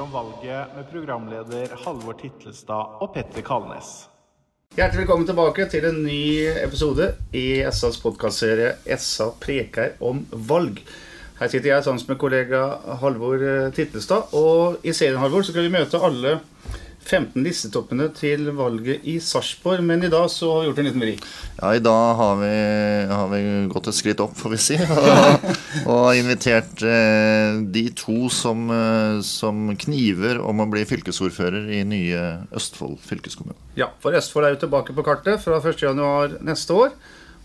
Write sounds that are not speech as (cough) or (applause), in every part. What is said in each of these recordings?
SA preker om valget med programleder Halvor Titlestad og Petter Kalnes. Hjertelig velkommen tilbake til en ny episode i SAs podkastserie SA preker om valg. Her sitter jeg sammen med kollega Halvor Titlestad. Og i serien Halvor, så skal vi møte alle 15 listetoppene til valget i Sarpsborg. Men i dag så har vi gjort en liten vri. Ja, i dag har vi, har vi gått et skritt opp, får vi si. (laughs) Og, og invitert eh, de to som, eh, som kniver om å bli fylkesordfører i nye Østfold fylkeskommune. Ja, for Østfold er jo tilbake på kartet fra 1.1 neste år.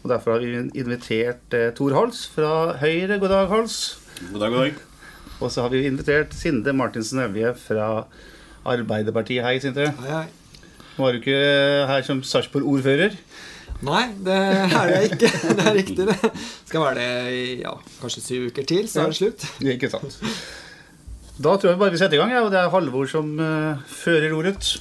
Og derfor har vi invitert eh, Tor Hals fra Høyre. God dag, Hals. God dag, god dag. Og så har vi invitert Sinde Martinsen Evje fra Arbeiderpartiet. Hei, Sintre Hei, hei. Var du ikke her som Sarpsborg-ordfører? Nei, det er jeg ikke. (laughs) Det er riktig, det. Skal være det i ja, kanskje syv uker til, så er det slutt. (laughs) Ikke sant. Da tror jeg bare vi setter i gang, ja, og det er Halvor som uh, fører ordet.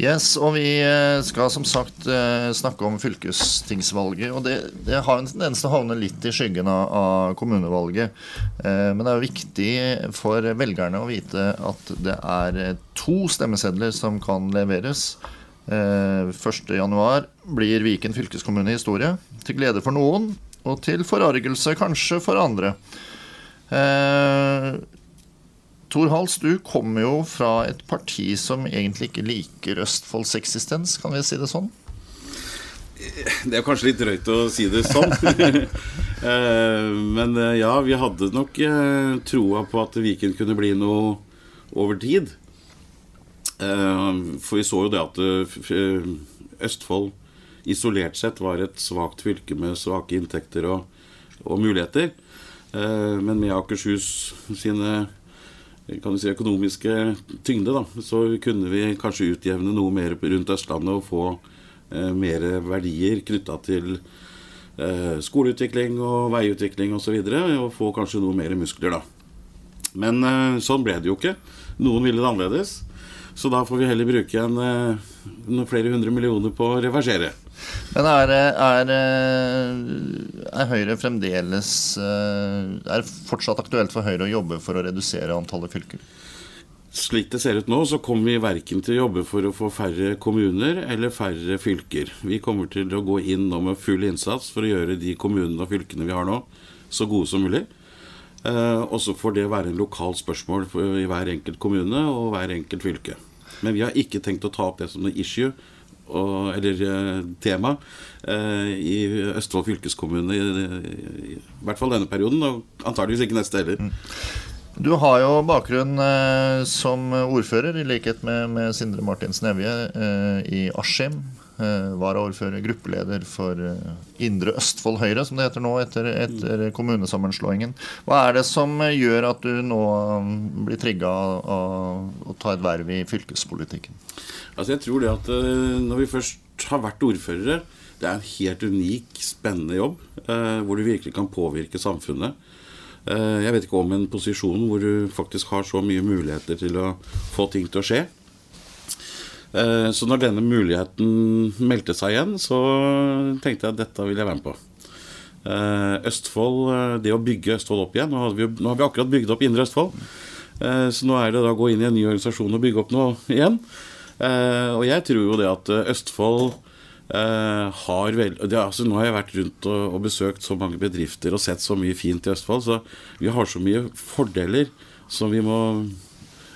Yes, og vi eh, skal som sagt eh, snakke om fylkestingsvalget. Og det, det har en tendens til å havne litt i skyggen av, av kommunevalget. Eh, Men det er jo viktig for velgerne å vite at det er to stemmesedler som kan leveres. Eh, 1.1 blir Viken fylkeskommune historie. Til glede for noen, og til forargelse kanskje for andre. Tor Hals, du kommer jo fra et parti som egentlig ikke liker Østfolds eksistens, kan vi si det sånn? Det er kanskje litt drøyt å si det sånn. (laughs) Eh, Men eh, ja, vi hadde nok eh, troa på at Viken kunne bli noe over tid. For vi så jo det at Østfold isolert sett var et svakt fylke med svake inntekter og, og muligheter. Men med Akershus sine kan du si, økonomiske tyngde, da, så kunne vi kanskje utjevne noe mer rundt Østlandet og få eh, mer verdier knytta til eh, skoleutvikling og veiutvikling osv. Og, så videre, og få kanskje noe mer muskler, da. Men eh, sånn ble det jo ikke. Noen ville det annerledes. Så da får vi heller bruke en, eh, flere hundre millioner på å reversere. Men er, er, er Høyre fremdeles eh, Er det fortsatt aktuelt for Høyre å jobbe for å redusere antallet fylker? Slik det ser ut nå, så kommer vi verken til å jobbe for å få færre kommuner eller færre fylker. Vi kommer til å gå inn nå med full innsats for å gjøre de kommunene og fylkene vi har nå, så gode som mulig. Eh, og så får det være en lokal spørsmål i hver enkelt kommune og hver enkelt fylke. Men vi har ikke tenkt å ta opp det som noe issue, og, eller eh, tema, eh, i Østfold fylkeskommune i, hvert fall denne perioden, og antageligvis ikke neste heller. Du har jo bakgrunn eh, som ordfører, i likhet med, med Sindre Martinsen Evje, i Askim. Eh, Varaordfører, gruppeleder for eh, Indre Østfold Høyre, som det heter nå etter, etter kommunesammenslåingen. Hva er det som eh, gjør at du nå mm, blir trigga av å ta et verv i fylkespolitikken? Altså jeg tror det at Når vi først har vært ordførere Det er en helt unik, spennende jobb hvor du virkelig kan påvirke samfunnet. Jeg vet ikke om en posisjon hvor du faktisk har så mye muligheter til å få ting til å skje. Eh, så når denne muligheten meldte seg igjen, så tenkte jeg at dette vil jeg være med på. Eh, Østfold, eh, Det å bygge Østfold opp igjen Nå vi, nå har vi akkurat bygd opp Indre Østfold. Så nå er det da å gå inn i en ny organisasjon og bygge opp noe igjen. Og jeg tror jo det at Østfold har vel det, altså, Nå har jeg vært rundt og, og besøkt så mange bedrifter og sett så mye fint i Østfold, så vi har så mye fordeler som vi må,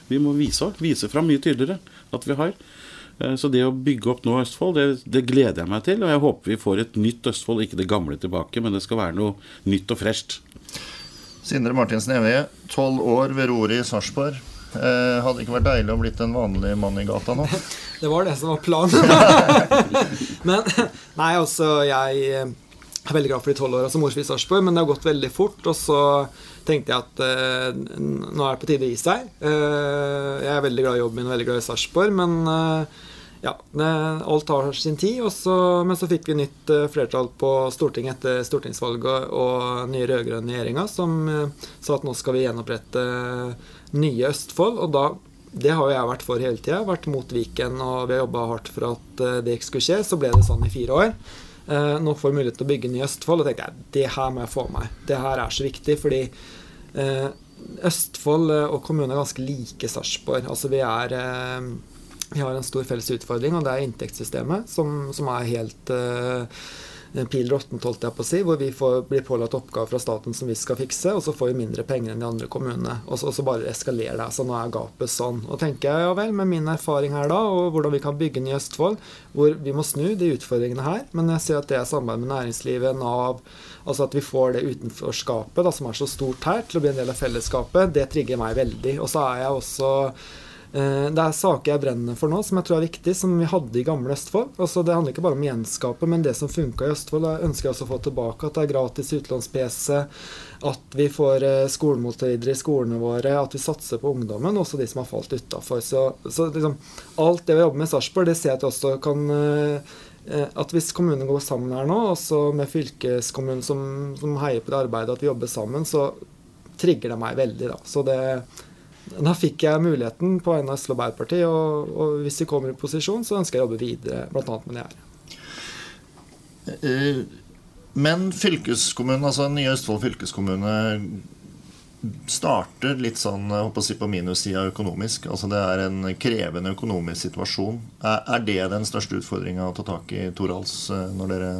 vi må vise, vise fram mye tydeligere at vi har. Eh, Så det å bygge opp nå Østfold, det, det gleder jeg meg til. Og jeg håper vi får et nytt Østfold, ikke det gamle tilbake, men det skal være noe nytt og fresht. Sindre Martinsen Evje, tolv år ved roret i Sarpsborg. Eh, hadde det ikke vært deilig å blitt en vanlig mann i gata nå? (laughs) Det var det som var planen. (laughs) Men nei, altså, jeg, jeg er veldig glad for de tolv åra som ordfører i Sarpsborg, men det har gått veldig fort. Og så tenkte jeg at eh, nå er det på tide å gi seg. Eh, jeg er veldig glad i jobben min og veldig glad i Sarpsborg, men eh, ja, alt har sin tid. Så, men så fikk vi nytt eh, flertall på Stortinget etter stortingsvalget og nye rød-grønne regjeringa som eh, sa at nå skal vi gjenopprette nye Østfold. Og da det har jo jeg vært for hele tida. Vært mot Viken, og vi har jobba hardt for at eh, det ikke skulle skje. Så ble det sånn i fire år. Eh, nå får vi mulighet til å bygge ny Østfold, og tenkte jeg det her må jeg få med meg. Det her er så viktig, fordi eh, Østfold eh, og kommunen er ganske like Sarpsborg. Altså vi er eh, vi har en stor felles utfordring, og det er inntektssystemet, som, som er helt uh, pil råttent, holdt jeg på å si, hvor vi får, blir pålagt oppgaver fra staten som vi skal fikse, og så får vi mindre penger enn de andre kommunene. Og så, og så bare eskalerer det. Så nå er gapet sånn. Og tenker jeg ja vel, med min erfaring her da, og hvordan vi kan bygge nye Østfold, hvor vi må snu de utfordringene her, men jeg ser at det er samarbeid med næringslivet, Nav, altså at vi får det utenforskapet da, som er så stort her, til å bli en del av fellesskapet, det trigger meg veldig. Og så er jeg også det er saker jeg brenner for nå, som jeg tror er viktig, som vi hadde i gamle Østfold. Også det handler ikke bare om gjenskape, men det som funka i Østfold. Jeg ønsker jeg også å få tilbake at det er gratis utlåns-PC, at vi får eh, skolemåltider i skolene våre, at vi satser på ungdommen, også de som har falt utafor. Så, så liksom, alt det vi jobber med i Sarpsborg, det ser jeg at vi også kan eh, at hvis kommunene går sammen her nå, også med fylkeskommunen som, som heier på det arbeidet, at vi jobber sammen, så trigger det meg veldig. da. Så det, da fikk jeg muligheten på vegne av Østfold Arbeiderparti, og, og, hvis de kommer i posisjon, så ønsker jeg å jobbe videre, bl.a. med det her. Eh, men fylkeskommunen, altså Nye Østfold fylkeskommune starter litt sånn si, på minussida økonomisk. altså Det er en krevende økonomisk situasjon. Er, det den største utfordringa å ta tak i, Torals, eh, når dere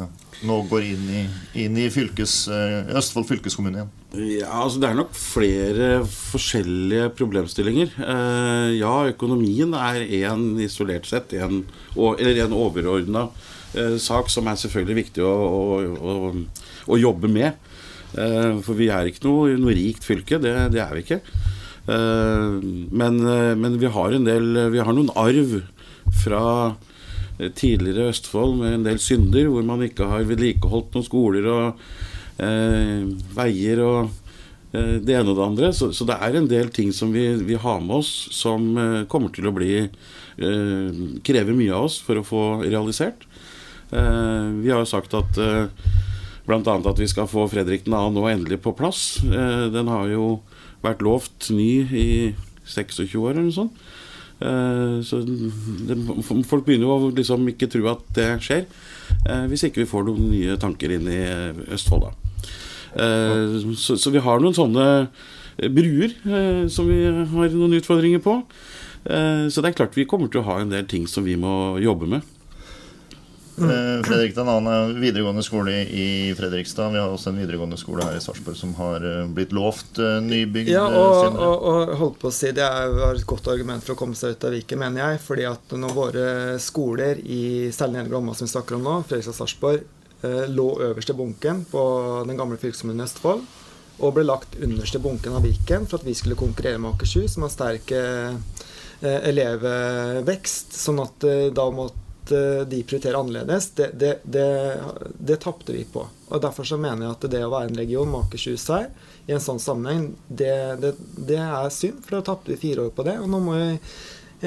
nå går inn i, inn i fylkes, eh, Østfold fylkeskommune igjen? Ja, altså Det er nok flere forskjellige problemstillinger. Eh, ja, økonomien er en isolert sett, en, eller en overordna sak som er selvfølgelig viktig å, å, å, å jobbe med. Eh, for vi er ikke noe, noe rikt fylke. Det, det, er vi ikke. Eh, men, eh, men, vi har en del Vi har noen arv fra tidligere Østfold med en del synder, hvor man ikke har vedlikeholdt noen skoler og eh, veier og eh, det ene og det andre. Så, så, det er en del ting som vi, vi har med oss, som eh, kommer til å bli Krever mye av oss for å få realisert. vi har jo sagt at Bl.a. at vi skal få Fredrik 2. nå endelig på plass. Eh, den har jo vært lovt ny i 26 år eller noe sånt. Eh, så det, folk begynner jo å liksom ikke tro at det skjer, eh, hvis ikke vi får noen nye tanker inn i Østfold. da. Så, så vi har noen sånne bruer som vi har noen utfordringer på. Så det er klart vi kommer til å ha en del ting som vi må jobbe med. Mm. Fredrik den annen videregående skole i Fredrikstad. Vi har også en videregående skole her i Sarpsborg som har eh, blitt lovt eh, nybygd. Ja, og, og, og, holdt på å si det er et godt argument for å komme seg ut av Viken, mener jeg. fordi at når våre skoler, i særlig Nede Glomma som vi snakker om nå, Fredrikstad Sarpsborg, lå øverst i bunken på den gamle fylkeskommunen Østfold, og ble lagt underst i bunken av Viken for at vi skulle konkurrere med Akershus, som har sterk elevvekst. sånn at da måtte Eh, de prioriterer annerledes, det, det, det, det tapte vi på. Og Derfor så mener jeg at det å være en region med Akershus her, i en sånn sammenheng, det, er synd. For da tapte vi fire år på det. Og nå må vi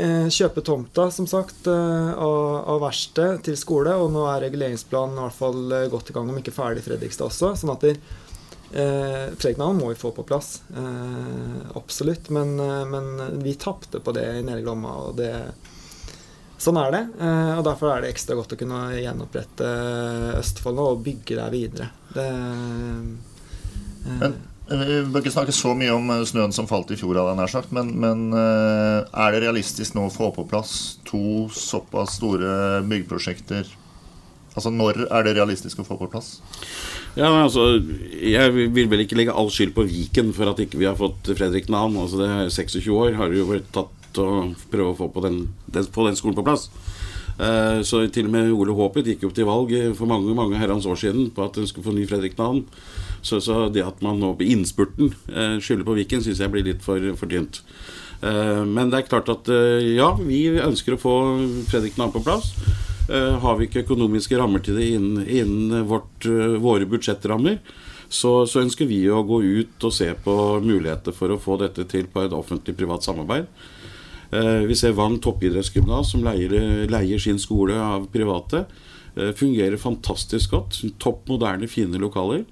eh, kjøpe tomta, som sagt, eh, av, av verksted til skole. Og nå er reguleringsplanen i hvert fall eh, godt i gang, om ikke ferdig i Fredrikstad også. sånn at det, Eh, Fredriknavn må vi få på plass. Eh, absolutt. Men, eh, men vi tapte på det i Nedre Glomma, og det, Sånn er det. Eh, og derfor er det ekstra godt å kunne gjenopprette Østfold nå og bygge der videre. Det, eh, men eh, vi bør ikke snakke så mye om snøen som falt i fjor, sagt, men, men, er det realistisk nå å få på plass to såpass store byggeprosjekter? Altså Når er det realistisk å få på plass? Ja, altså, Jeg vil vel ikke legge all skyld på Viken for at ikke vi har fått Fredrik Nahn. Altså, det er 26 år har det jo vært tatt å prøve å få, den, den, få den skolen på plass. Eh, så til og med Ole Håpet gikk opp til valg for mange mange herrens år siden på at hun skulle få ny Fredrik-navn. Så, så, det at man nå på innspurten eh, skylder på Viken, syns jeg blir litt for, for tynt. Uh, men det er klart at ja, vi ønsker å få Fredrik-navn på plass. Eh, har vi ikke økonomiske rammer til det innen, innen vårt, eh, våre budsjettrammer, så, så, ønsker vi å gå ut og se på muligheter for å få dette til på et offentlig-privat samarbeid. Eh, vi ser Vang toppidrettsgymnas, som leier, leier, sin skole av private. Eh, fungerer fantastisk godt. Topp moderne, fine lokaler.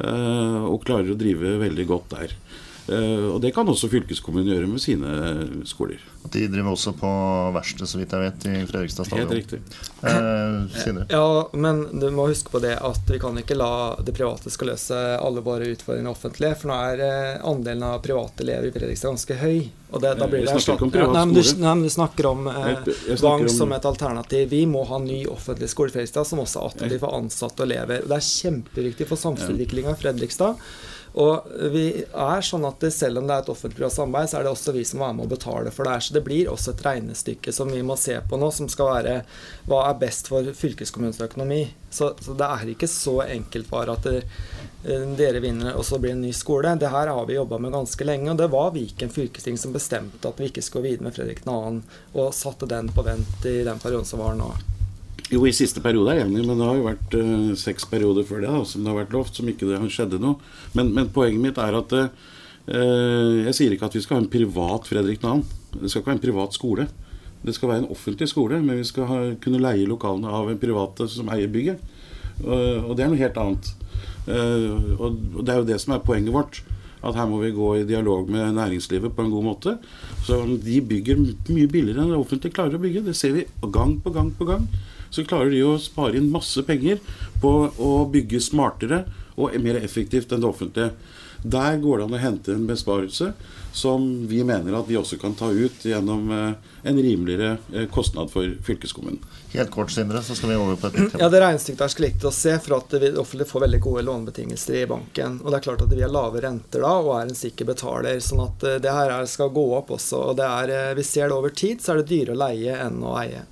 Eh, og klarer å drive veldig godt der. Eh, og det kan også fylkeskommunen gjøre med sine skoler. De driver også på verksted, så vidt jeg vet, i Fredrikstad stadion. Helt riktig. Eh, ja, men du må huske på det at vi kan ikke la det private skal løse alle våre utfordringer offentlige. For nå er eh, andelen av private elever i Fredrikstad ganske høy. Og det, da blir det snakker Ja, nei, men du, nei, men du snakker om eh, Vang som et alternativ. Vi må ha ny offentlig skole i Fredrikstad som også er attraktiv for ansatte og elever. Og det er kjempeviktig for samfunnsutviklinga i Fredrikstad. Og vi er sånn at Selv om det er et offentlig samarbeid, så er det også vi som er med å betale for det her. Så det blir også et regnestykke som vi må se på nå, som skal være hva er best for fylkeskommunens økonomi. Så, så det er ikke så enkelt bare at det, eh, dere vinner og så blir det en ny skole. Det her har vi jobba med ganske lenge. Og det var Viken fylkesting som bestemte at vi ikke skulle videre med Fredrik 2. og satte den på vent i den perioden som var nå. Jo, i siste periode er jeg enig, men det har jo vært uh, seks perioder før det da, som det har vært lovt, som ikke det har skjedde noe. Men, men poenget mitt er at uh, jeg sier ikke at vi skal ha en privat Fredrik Nahn Det skal ikke være en privat skole. Det skal være en offentlig skole, men vi skal ha, kunne leie lokalene av en private som eier bygget. Uh, og det er noe helt annet. og det er jo det som er poenget vårt at her må vi gå i dialog med næringslivet på en god måte. Så de bygger mye billigere enn det offentlige klarer å bygge. Det ser vi gang på gang på gang så klarer de å spare inn masse penger på å bygge smartere og mer effektivt enn det offentlige. Der går det an å hente en besparelse som vi mener at vi også kan ta ut gjennom eh, en rimeligere eh, kostnad for fylkeskommunen. Helt kort, Sindre, så skal vi over på et nytt tema. Ja, Det regnestykket er slik å se, for at det offentlige får veldig gode lånebetingelser i banken. Og det er klart at vi har lave renter da, og er en sikker betaler. sånn at eh, det her skal gå opp også. Og det er, vi ser det over tid, så er det dyrere å leie enn å eie.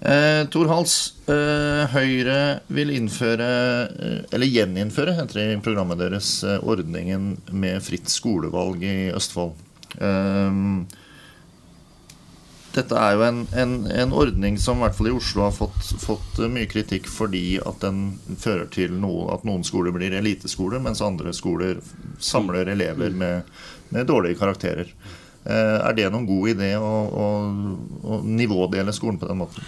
Eh, Tor Hals, eh, Høyre vil innføre, eh, eller gjeninnføre, heter det i programmet deres, eh, ordningen med fritt skolevalg i Østfold. Eh, dette er jo en, en, en, ordning som i hvert fall i Oslo har fått, fått, mye kritikk fordi at den fører til noe, at noen skoler blir eliteskoler, mens andre skoler samler elever med, med dårlige karakterer. Eh, er det noen god idé å, å, å nivådele skolen på den måten?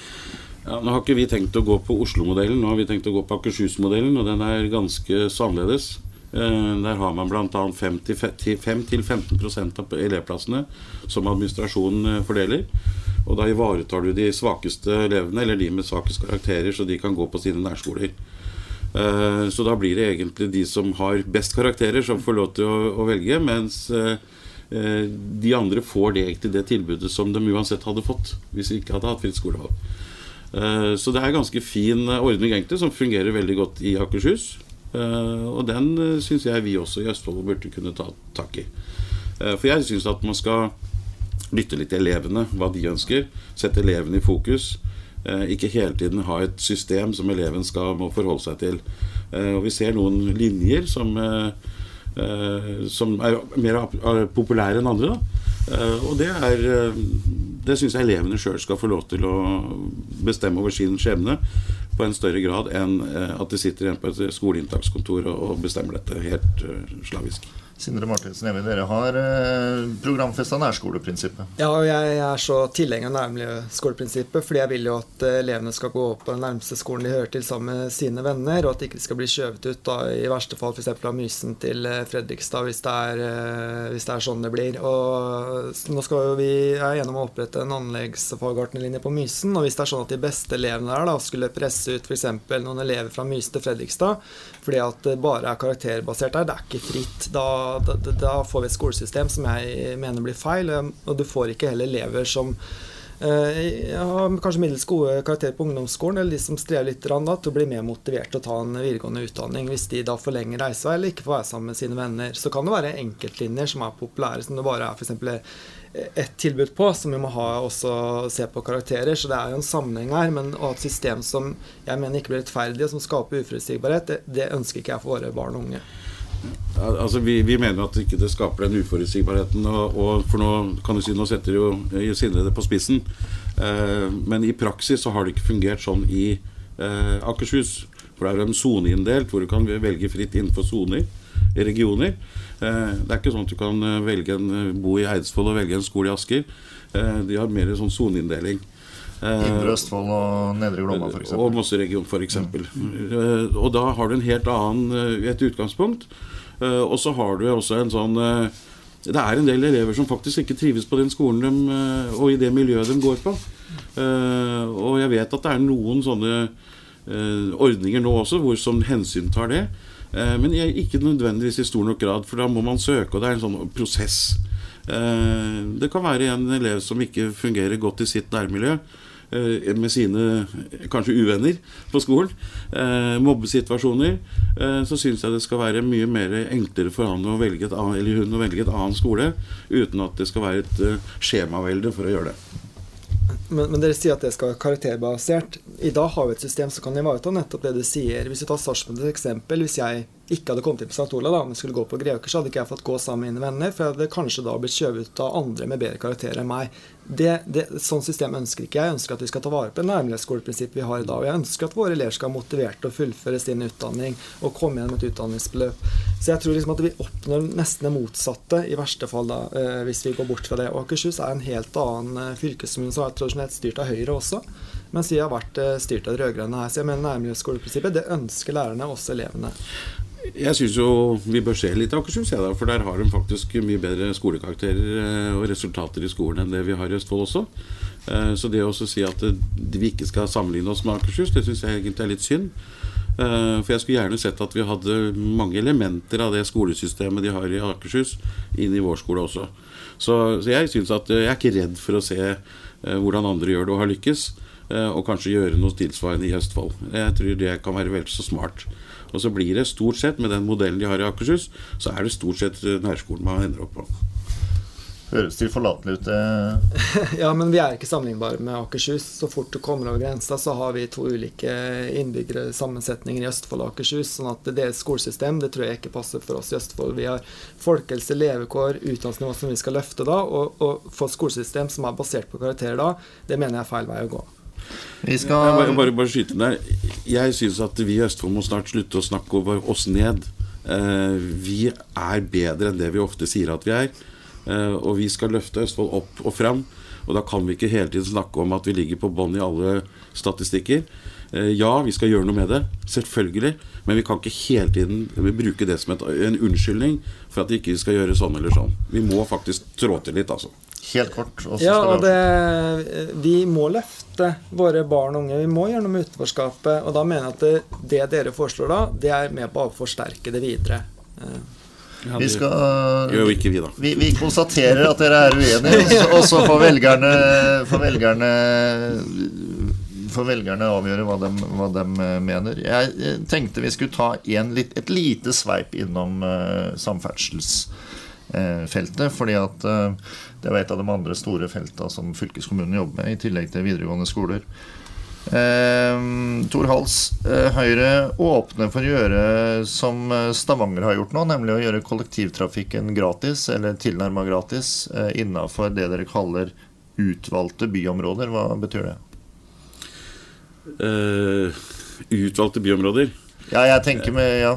Ja, nå har ikke vi tenkt å gå på Oslo-modellen, nå har vi tenkt å gå på Akershus-modellen. Og den er ganske så annerledes. Eh, der har man bl.a. 5-15% av elevplassene som administrasjonen eh, fordeler. Og da ivaretar du de svakeste elevene, eller de med svakest karakterer, så de kan gå på sine nærskoler. Så da blir det egentlig de som har best karakterer, som får lov til å, velge. Mens de andre får det egentlig det tilbudet som de uansett hadde fått hvis vi ikke hadde hatt fritt skolevalg. Eh, så det er en ganske fin ordning egentlig som fungerer veldig godt i Akershus. Eh, og den syns jeg vi også i Østfold burde kunne ta tak i. For jeg syns at man skal lytte litt til elevene, hva de ønsker. Sette elevene i fokus. Ikke hele tiden ha et system som eleven skal må forholde seg til. Og vi ser noen linjer som Eh, som er mer populære enn andre. Da. og det er uh, Det syns jeg elevene sjøl skal få lov til å bestemme over sin skjebne på en større grad enn at de sitter igjen på et skoleinntakskontor og bestemmer dette helt slavisk. Sindre Martinsen Evi, dere har eh, programfesta nærskoleprinsippet. Ja, og jeg, er så tilhenger av nærmiljøskoleprinsippet, fordi jeg vil jo at eh, elevene skal gå på den nærmeste skolen de hører til sammen med sine venner, og at de ikke skal bli skjøvet ut da, i verste fall f.eks. av Mysen til eh, Fredrikstad, hvis det, er, hvis det er sånn det blir. Og nå skal vi er gjennom å opprette en anleggsfaggartnerlinje på Mysen, og hvis det er sånn at de beste elevene der da skulle presse ut f.eks. noen elever fra Mysen til Fredrikstad, fordi at det bare er karakterbasert der, det er ikke fritt. da da, da, får vi et skolesystem som jeg mener blir feil. Og du får ikke heller elever som eh, har kanskje middels gode karakterer på ungdomsskolen, eller de som strever litt da, til å bli mer motivert til å ta en videregående utdanning. Hvis de da forlenger reisevei eller ikke får være sammen med sine venner. Så kan det være enkeltlinjer som er populære, som det bare er f.eks. ett tilbud på, som vi må ha også se på karakterer. Så det er jo en sammenheng her. Men å ha et system som jeg mener ikke blir rettferdig, og som skaper uforutsigbarhet, det, det ønsker ikke jeg for våre barn og unge. Altså, vi, vi, mener at ikke det skaper den uforutsigbarheten. Og, og, for nå kan du si, nå setter jo Sindre det på spissen. Eh, men i praksis så har det ikke fungert sånn i eh, Akershus. For det er jo en soneinndelt hvor du kan velge fritt innenfor soner regioner. Eh, det er ikke sånn at du kan eh, velge en, eh, bo i Eidsvoll og velge en skole i Asker. Eh, de har mer sånn soneinndeling. Eh, Indre Østfold og Nedre Glomma, f.eks. og Mosseregion f.eks. Mm. Og da har du en helt annen eh, et utgangspunkt. Eh, Og så har du også en sånn eh, Det er en del elever som faktisk ikke trives på den skolen de, eh, og i det miljøet de går på. Eh, Og jeg vet at det er noen sånne eh, ordninger nå også hvor som hensyntar det. Eh, Men ikke nødvendigvis i stor nok grad, for da må man søke, og det er en sånn prosess. Eh, Det kan være en elev som ikke fungerer godt i sitt nærmiljø eh, med sine kanskje uvenner på skolen, eh, mobbesituasjoner, så syns jeg det skal være mye mer enklere for han å velge et annet, eller hun å velge et annen skole, uten at det skal være et skjemavelde for å gjøre det. Men, men dere sier at det skal være karakterbasert. I dag har vi et system som kan ivareta nettopp det du sier. Hvis vi tar Sarpsborg til eksempel, hvis jeg ikke hadde kommet inn på St. Olav, da, men skulle gå på Greåker, så hadde ikke jeg fått gå sammen med mine venner, for jeg hadde kanskje da blitt skjøvet av andre med bedre karakterer enn meg. Det, det, sånn system ønsker ikke jeg. Jeg ønsker at vi skal ta vare på det nærmiljøskoleprinsippet vi har i dag. Og jeg ønsker at våre elever skal være motivert til å fullføre sin utdanning og komme gjennom et utdanningsbeløp. Så jeg tror liksom at vi oppnår nesten det motsatte, i verste fall, da, eh, hvis vi går bort fra det. Og Akershus er en helt annen eh, fylkeskommune som er tradisjonelt styrt av Høyre også. Mens jeg har vært eh, styrt av de rød-grønne her. Så jeg mener nærmiljøskoleprinsippet, det ønsker lærerne, også elevene. Jeg syns jo vi bør se litt Akershus, jeg da, for der har de faktisk mye bedre skolekarakterer eh, og resultater i skolen enn det vi har i Østfold også. Eh, Så det å si at vi ikke skal sammenligne oss med Akershus, det syns jeg egentlig er litt synd. For jeg skulle gjerne sett at vi hadde mange elementer av det skolesystemet de har i Akershus, inn i vår skole også. Så, jeg synes at jeg er ikke redd for å se hvordan andre gjør det og har lykkes, og kanskje gjøre noe tilsvarende i Østfold. Jeg tror det kan være vel så smart. Og så blir det stort sett, med den modellen de har i Akershus, så er det stort sett eh, nærskolen man ender opp på. Høres tilforlatelig ut. eh. (laughs) Ja, men vi er ikke sammenlignbare med Akershus. Så fort du kommer over grensa, så har vi to ulike innbyggere, sammensetninger i Østfold og Akershus. Sånn at deres skolesystem det tror jeg ikke passer for oss i Østfold. Vi har folkehelse, levekår, utdannelsesnivå som vi skal løfte da. Og, og få et skolesystem som er basert på karakterer da, det mener jeg er feil vei å gå. Vi Jeg bare, bare, bare skyte der. Jeg syns at vi i Østfold må snart slutte å snakke over oss ned. Eh, vi er bedre enn det vi ofte sier at vi er. Eh, og vi skal løfte Østfold opp og fram. Og da kan vi ikke hele tiden snakke om at vi ligger på bånn i alle statistikker. Eh, ja, vi skal gjøre noe med det. Selvfølgelig. Men vi kan ikke hele tiden bruke det som et, en unnskyldning for at vi ikke skal gjøre sånn eller sånn. Vi må faktisk trå til litt, altså. Helt kort. Ja, og det, vi må løfte våre barn og unge. Vi må gjennom utenforskapet. Og da mener jeg at det, det dere foreslår da, det er med på å forsterke det videre. Eh, Vi skal Gjør jo ikke vi, da. Vi, vi konstaterer at dere er uenige, og så- får velgerne, får velgerne Får velgerne avgjøre hva de, hva de eh, mener. Jeg eh, tenkte vi skulle ta en litt, et lite sveip innom uh, samferdselsfeltet. fordi at eh, det er et av de andre store felta som fylkeskommunen jobber med, i tillegg til videregående skoler. Eh, Tor Hals, eh, Høyre åpner for å gjøre som eh, Stavanger har gjort nå, nemlig å gjøre kollektivtrafikken gratis, eller tilnærma gratis, eh, innafor det dere kaller utvalgte byområder. Hva betyr det? Uh, utvalgte byområder. Ja, jeg tenker med ja.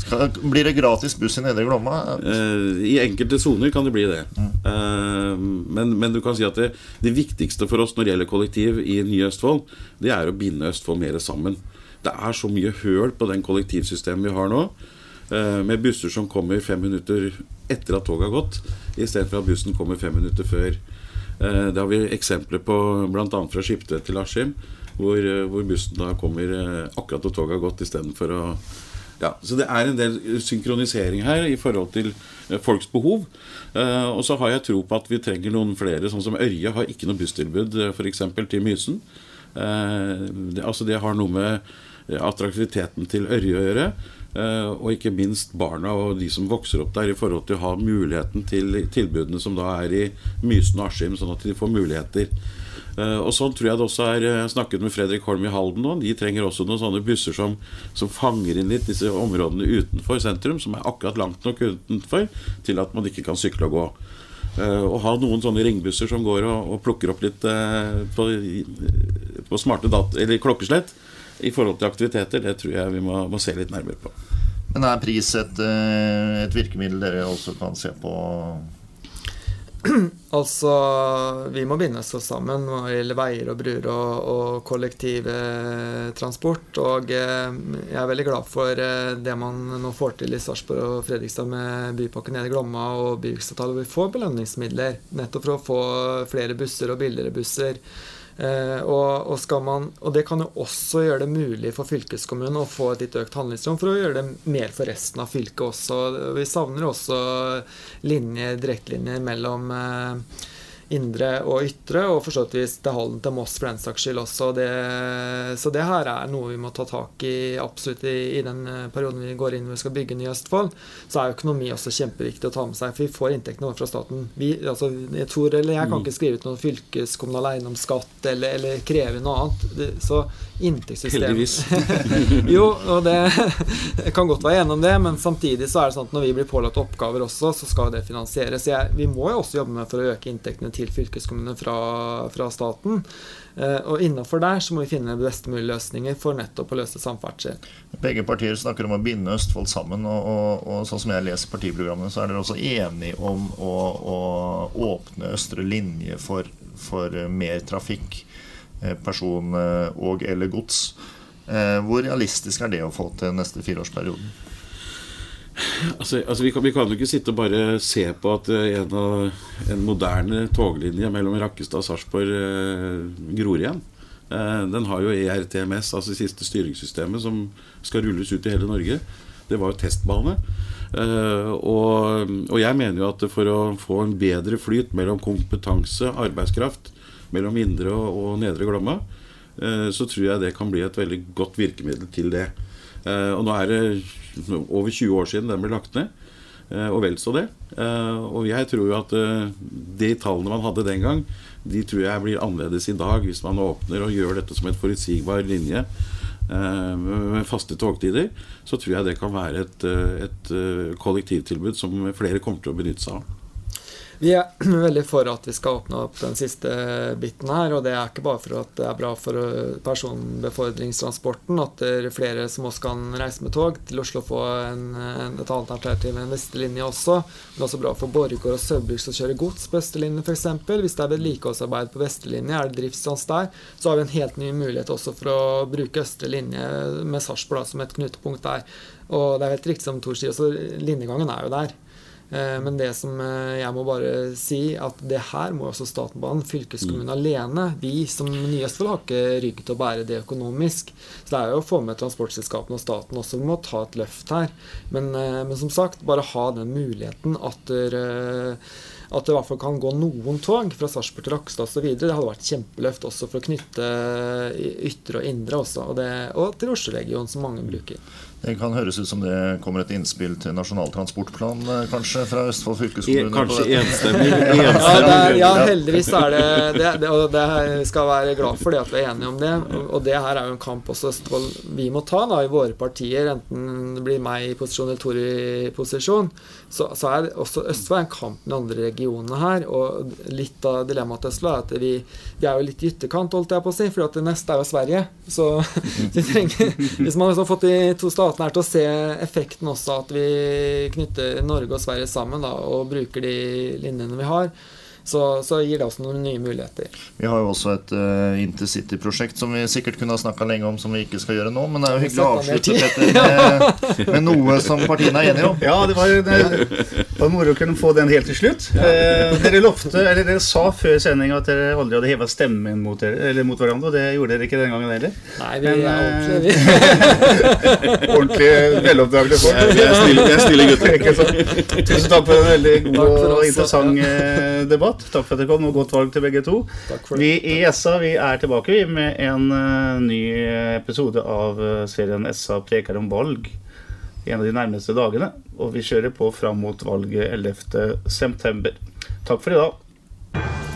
Skal, blir det gratis buss i Nedre Glomma? Eh, I enkelte soner kan det bli det. Eh, men, men du kan si at det, det viktigste for oss når det gjelder kollektiv i Nye Østfold, det er å binde Østfold mer sammen. Det er så mye høl på den kollektivsystemet vi har nå. eh, Med busser som kommer fem minutter etter at toget har gått, istedenfor at bussen kommer fem minutter før. Det har vi eksempler på bl.a. fra Skiptvet til Askim, hvor, hvor bussen da kommer akkurat når toget har gått, istedenfor å ja, Så det er en del synkronisering her i forhold til eh, folks behov. Eh, og så har jeg tro på at vi trenger noen flere, sånn som Ørje har ikke noe busstilbud f.eks. til Mysen. Eh, det, altså det har noe med eh, attraktiviteten til Ørje å gjøre. eh, og ikke minst barna og de som vokser opp der, i forhold til å ha muligheten til tilbudene som da er i Mysen og Askim, sånn at de får muligheter. Eh, og sånn tror jeg det også er Jeg snakket med Fredrik Holm i Halden nå. De trenger også noen sånne busser som, som fanger inn litt disse områdene utenfor sentrum, som er akkurat langt nok utenfor til at man ikke kan sykle og gå. Og Å ha noen sånne ringbusser som går og, og plukker opp litt eh, på, på smarte dat eller klokkeslett i forhold til aktiviteter, det tror jeg vi må, må se litt nærmere på. Men er pris et, eh, et virkemiddel dere også kan se på? (clears throat) Altså, vi må binde oss sammen når det gjelder veier og bruer og, og kollektivtransport. Og eh, jeg er veldig glad for eh, det man nå får til i Sarpsborg og Fredrikstad med Bypakke nede i Glomma og byvekstavtale. Vi får belønningsmidler nettopp for å få flere busser og billigere busser. Eh, og, og, man, og det kan jo også gjøre det mulig for fylkeskommunen å få et litt økt handlingsrom for å gjøre det mer for resten av fylket også. Vi savner også linjer, direktelinjer mellom eh, indre og ytre, og for så vidt til Halden til Moss for den saks skyld også. Det, så det her er noe vi må ta tak i absolutt i, i den eh, perioden vi går inn når vi skal bygge ny Østfold. Så er økonomi også kjempeviktig å ta med seg, for vi får inntektene våre fra staten. Vi, altså, jeg tror, eller jeg kan ikke skrive ut noen fylkeskommunal eiendomsskatt eller, eller kreve noe annet. Så inntektssystem Heldigvis. (laughs) jo, og det kan godt være enig om det, men samtidig så er det sånn at når vi blir pålagt oppgaver også, så skal det finansieres. Jeg, vi må jo også jobbe med for å øke inntektene til fylkeskommunene fra, fra staten. Eh, og innafor der så må vi finne best mulige løsninger for nettopp å løse samferdsel. Begge partier snakker om å binde Østfold sammen, og, og, og sånn som jeg leser partiprogrammene, så er dere også enige om å, å åpne østre linje for, for mer trafikk, eh, person- og eller gods. Eh, hvor realistisk er det å få til neste fireårsperioden? Altså, altså vi, kan, vi, kan, jo ikke sitte og bare se på at eh, en, en moderne toglinje mellom Rakkestad og Sarpsborg eh, gror igjen. Eh, den har jo ERTMS, altså det siste styringssystemet, som skal rulles ut i hele Norge. Det var jo testbane. Og, og, jeg mener jo at for å få en bedre flyt mellom kompetanse, arbeidskraft, mellom indre og, nedre Glomma, så tror jeg det kan bli et veldig godt virkemiddel til det. Og nå er det over 20 år siden den ble lagt ned. Eh, og vel så det. Eh, og jeg tror jo at eh, de tallene man hadde den gang, de tror jeg blir annerledes i dag hvis man åpner og gjør dette som et forutsigbar linje med faste togtider. Så tror jeg det kan være et, et kollektivtilbud som flere kommer til å benytte seg av. Vi er (clears throat) veldig for at vi skal åpne opp den siste biten her. Og det er ikke bare for at det er bra for personbefordringstransporten at det er flere som også kan reise med tog til Oslo og få en, et annet alternativ enn vestlinje også. Men også bra for Borregaard og Søbruk som kjører gods på østlinje f.eks. Hvis det er vedlikeholdsarbeid på vestlinje, er det driftsstans der, så har vi en helt ny mulighet også for å bruke østre linje med Sarpsborg som et knutepunkt der. Og det er helt riktig som Tor sier, så linjegangen er jo der. Eh, men det som eh, jeg må bare si, at det her må også staten banen, fylkeskommunen mm. alene. Vi som Nye Østfold har ikke rygg til å bære det økonomisk. Så det er jo å få med transportselskapene og staten også. Vi må ta et løft her. Men, eh, men som sagt, bare ha den muligheten at der, at det i hvert fall kan gå noen tog fra Sarpsborg til Rakstad osv. Det hadde vært kjempeløft også for å knytte ytre og indre også, og, det, og til Oslo-regionen, som mange bruker. Det kan høres ut som det kommer et innspill til Nasjonal transportplan, eh, kanskje, fra Østfold fylkeskommune? Kanskje (laughs) enstemmig. ja, ja, heldigvis er det det, det og det skal være glad for det at vi er enige om det. Og det her er jo en kamp også Østfold vi må ta da i våre partier, enten det blir meg i posisjon eller Tor i posisjon. Så, så er også Østfold en kamp med de andre regionene her. Og litt av dilemmaet til Østfold er at vi, vi, er jo litt i ytterkant, holdt jeg på å si, for det neste er jo Sverige. Så (laughs) vi trenger Hvis man har fått de to statene statene er til å se effekten også, at vi knytter Norge og Sverige sammen da, og bruker de linjene vi har så, så, gir det oss noen nye muligheter. Vi har jo også et uh, intercity-prosjekt som vi sikkert kunne ha snakka lenge om, som vi ikke skal gjøre nå. Men det er jo hyggelig å avslutte Petter, med, (laughs) med, noe som partiene er enige om. Ja, det var, det, var moro å kunne få den helt til slutt. Ja. Eh, dere lovte, eller dere sa før sendinga at dere aldri hadde heva stemmen mot, dere, eller mot, hverandre, og det gjorde dere ikke den gangen heller. Nei, vi Men, er ordentlig, vi. (laughs) ordentlig veloppdragne folk. Ja, vi er snille, vi er snille gutter. Tusen takk for en veldig god og interessant eh, debatt debatt. Takk for at dere kom, og godt valg til begge to. Vi i SA vi er tilbake med en uh, ny episode av uh, serien SA preker om valg en av de nærmeste dagene. Og vi kjører på fram mot valget 11.9. Takk for i dag.